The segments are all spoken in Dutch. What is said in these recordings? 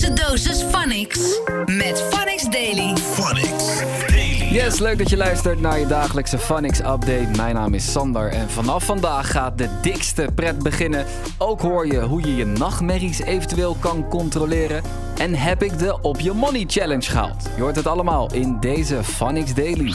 wekelijkse dosis Phonix. Met Phonix Daily. Daily. Yes, leuk dat je luistert naar je dagelijkse Phonix update. Mijn naam is Sander en vanaf vandaag gaat de dikste pret beginnen. Ook hoor je hoe je je nachtmerries eventueel kan controleren. En heb ik de Op Je Money Challenge gehaald. Je hoort het allemaal in deze Phonix Daily.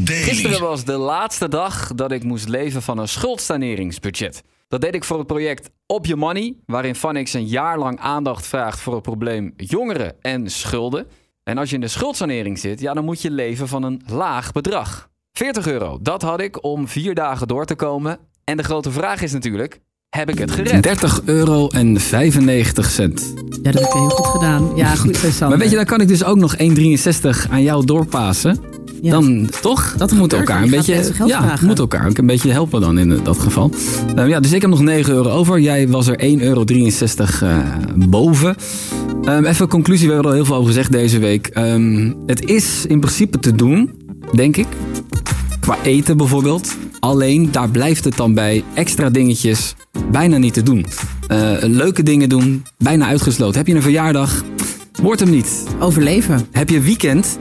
Daily. Gisteren was de laatste dag dat ik moest leven van een schuldsaneringsbudget. Dat deed ik voor het project Op Je Money, waarin Phonix een jaar lang aandacht vraagt voor het probleem jongeren en schulden. En als je in de schuldsanering zit, ja, dan moet je leven van een laag bedrag. 40 euro, dat had ik om vier dagen door te komen. En de grote vraag is natuurlijk, heb ik het gered? 30 euro en 95 cent. Ja, dat heb je heel goed gedaan. Ja, goed zo, Sander. Maar weet je, dan kan ik dus ook nog 1,63 aan jou doorpassen. Ja. Dan toch? Dat moet elkaar een beetje. Ja, vragen. moet elkaar ook een beetje helpen dan in dat geval. Eh, ja, dus ik heb nog 9 euro over. Jij was er 1,63 euro eh, boven. Ehm, even een conclusie, we hebben er al heel veel over gezegd deze week. Ehm, het is in principe te doen, denk ik. Qua eten bijvoorbeeld. Alleen daar blijft het dan bij extra dingetjes bijna niet te doen. Eh, leuke dingen doen, bijna uitgesloten. Heb je een verjaardag? Wordt hem niet. Overleven. Heb je weekend?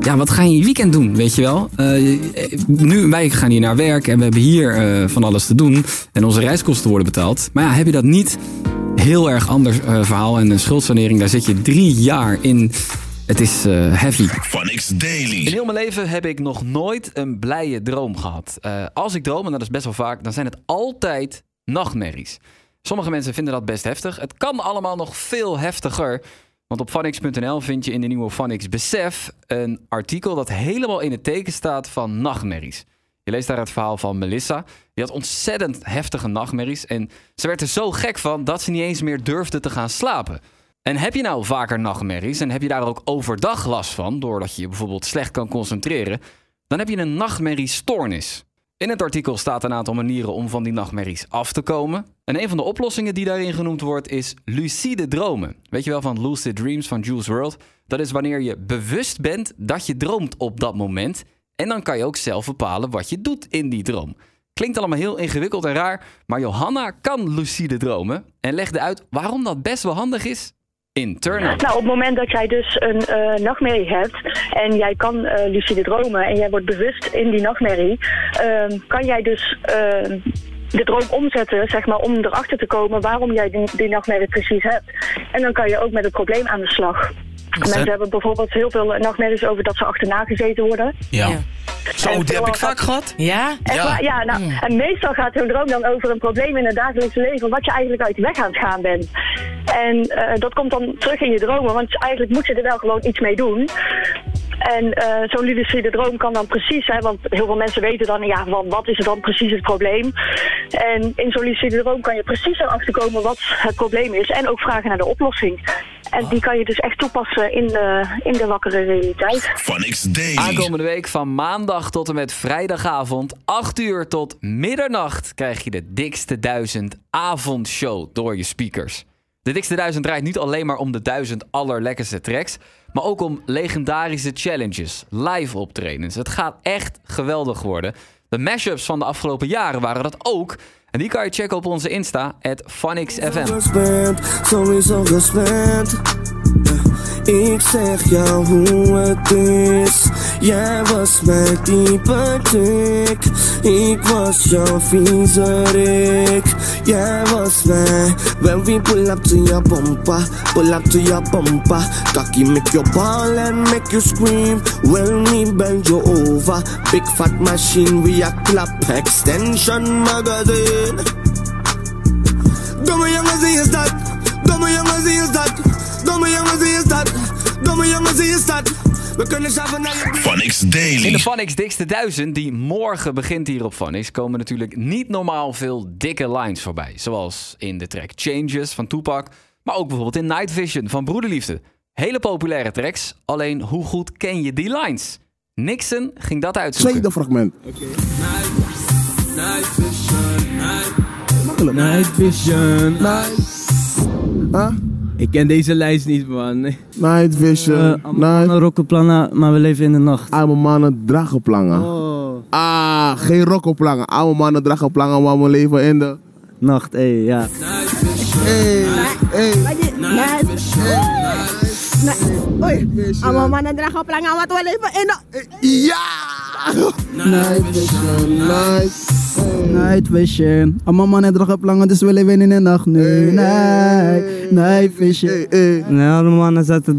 Ja, wat ga je in je weekend doen, weet je wel? Eh, nu, wij gaan hier naar werk en we hebben hier eh, van alles te doen. En onze reiskosten worden betaald. Maar ja, heb je dat niet? Heel erg ander eh, verhaal. En een schuldsanering, daar zit je drie jaar in. Het is eh, heavy. Phonix In Daily. heel mijn leven heb ik nog nooit een blije droom gehad. Eh, als ik droom, en dat is best wel vaak, dan zijn het altijd nachtmerries. Sommige mensen vinden dat best heftig. Het kan allemaal nog veel heftiger. Want op Phonix.nl vind je in de nieuwe Phonix Besef een artikel dat helemaal in het teken staat van nachtmerries. Je leest daar het verhaal van Melissa. Die had ontzettend heftige nachtmerries. En ze werd er zo gek van dat ze niet eens meer durfde te gaan slapen. En heb je nou vaker nachtmerries en heb je daar ook overdag last van, doordat je je bijvoorbeeld slecht kan concentreren, dan heb je een nachtmerriestoornis. In het artikel staat een aantal manieren om van die nachtmerries af te komen. En een van de oplossingen die daarin genoemd wordt is lucide dromen. Weet je wel van Lucid Dreams van Jules World? Dat is wanneer je bewust bent dat je droomt op dat moment. En dan kan je ook zelf bepalen wat je doet in die droom. Klinkt allemaal heel ingewikkeld en raar, maar Johanna kan lucide dromen en legde uit waarom dat best wel handig is Nou, op het moment dat jij dus een eh, nachtmerrie hebt en jij kan eh, lucide dromen en jij wordt bewust in die nachtmerrie, ehm, kan jij dus ehm, de droom omzetten, zeg maar, om erachter te komen waarom jij die, die nachtmerrie precies hebt. En dan kan je ook met het probleem aan de slag. Mensen hebben bijvoorbeeld heel veel nachtmerries over dat ze achterna gezeten worden. Ja. Ja. Zo, die heb ik vaak gehad. Ja? Ja. ja nou, en meestal gaat zo'n droom dan over een probleem in het dagelijkse leven, wat je eigenlijk uit de weg aan het gaan bent. En eh, dat komt dan terug in je dromen, want eigenlijk moet je er wel gewoon iets mee doen. En eh, zo'n lucide droom kan dan precies zijn, want heel veel mensen weten dan, ja, van wat is er dan precies het probleem? En in zo'n lucide droom kan je precies erachter komen wat het probleem is en ook vragen naar de oplossing. En die kan je dus echt toepassen in de, in de wakkere realiteit. Phonix Daily. Aankomende week van maandag tot en met vrijdagavond, 8 uur tot middernacht, krijg je de dikste duizend avondshow door je speakers. De dikste duizend draait niet alleen maar om de duizend allerlekkerste tracks, maar ook om legendarische challenges, live optredens. Het gaat echt geweldig worden. De mashups van de afgelopen jaren waren dat ook. En die kan je checken op onze Insta, at Ik zeg jou hoe het is. Jij was mijn type chick. Ik was jouw. Jij was mij. When we pull up to your bumper, pull up to your bumper. Cocky make you ball and make you scream. When we bend you over, big fat machine we a clap extension magazine. Domme jongen, zie is dat? Domme jongen, zie is dat? Domme jongen, zie is dat? Domme jongen, zie is dat? We kunnen samen naar je Phonix In Daily. de Phonix Dikste 1000, die morgen begint hier op Phonix, komen natuurlijk niet normaal veel dikke lines voorbij. Zoals in de track Changes van Tupac, maar ook bijvoorbeeld in Night Vision van Broederliefde. Hele populaire tracks, alleen hoe goed ken je die lines? Nixon ging dat uitzoeken. Tweede fragment. Night Vision. Huh? Ik ken deze lijst niet, man. Nee. Night Vision. Uh, Night. Maar we leven in de nacht. Oude mannen. Oh, Ah, geen rokkenplangen. Oude mannen dragen plangen, maar we leven in de... nacht, hé, ja. Hey, hey. Oei, allemaal mannen dragen op lang aan wat we leven in de... Ja! Night vision, night. Night vision. Allemaal mannen dragen op lange, dus we leven in de nacht nu. Night, night vision. Hey, hey. Nee, alle mannen zaten.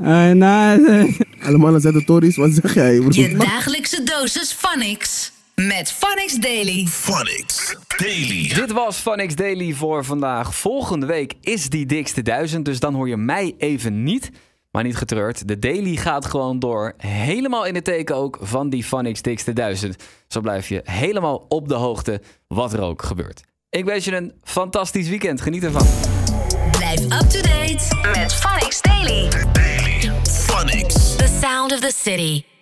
Hey, night. Alle mannen zetten tories, wat zeg jij? broer? Je dagelijkse dosis Phonics. Met Phonics Daily. Phonics Daily. Dit was X Daily voor vandaag. Volgende week is die dikste duizend, dus dan hoor je mij even niet. Maar niet getreurd, de daily gaat gewoon door. Helemaal in het teken ook van die Van X dikste duizend. Zo blijf je helemaal op de hoogte wat er ook gebeurt. Ik wens je een fantastisch weekend. Geniet ervan. Blijf up to date met Phonics Daily. Phonics. The sound of the city.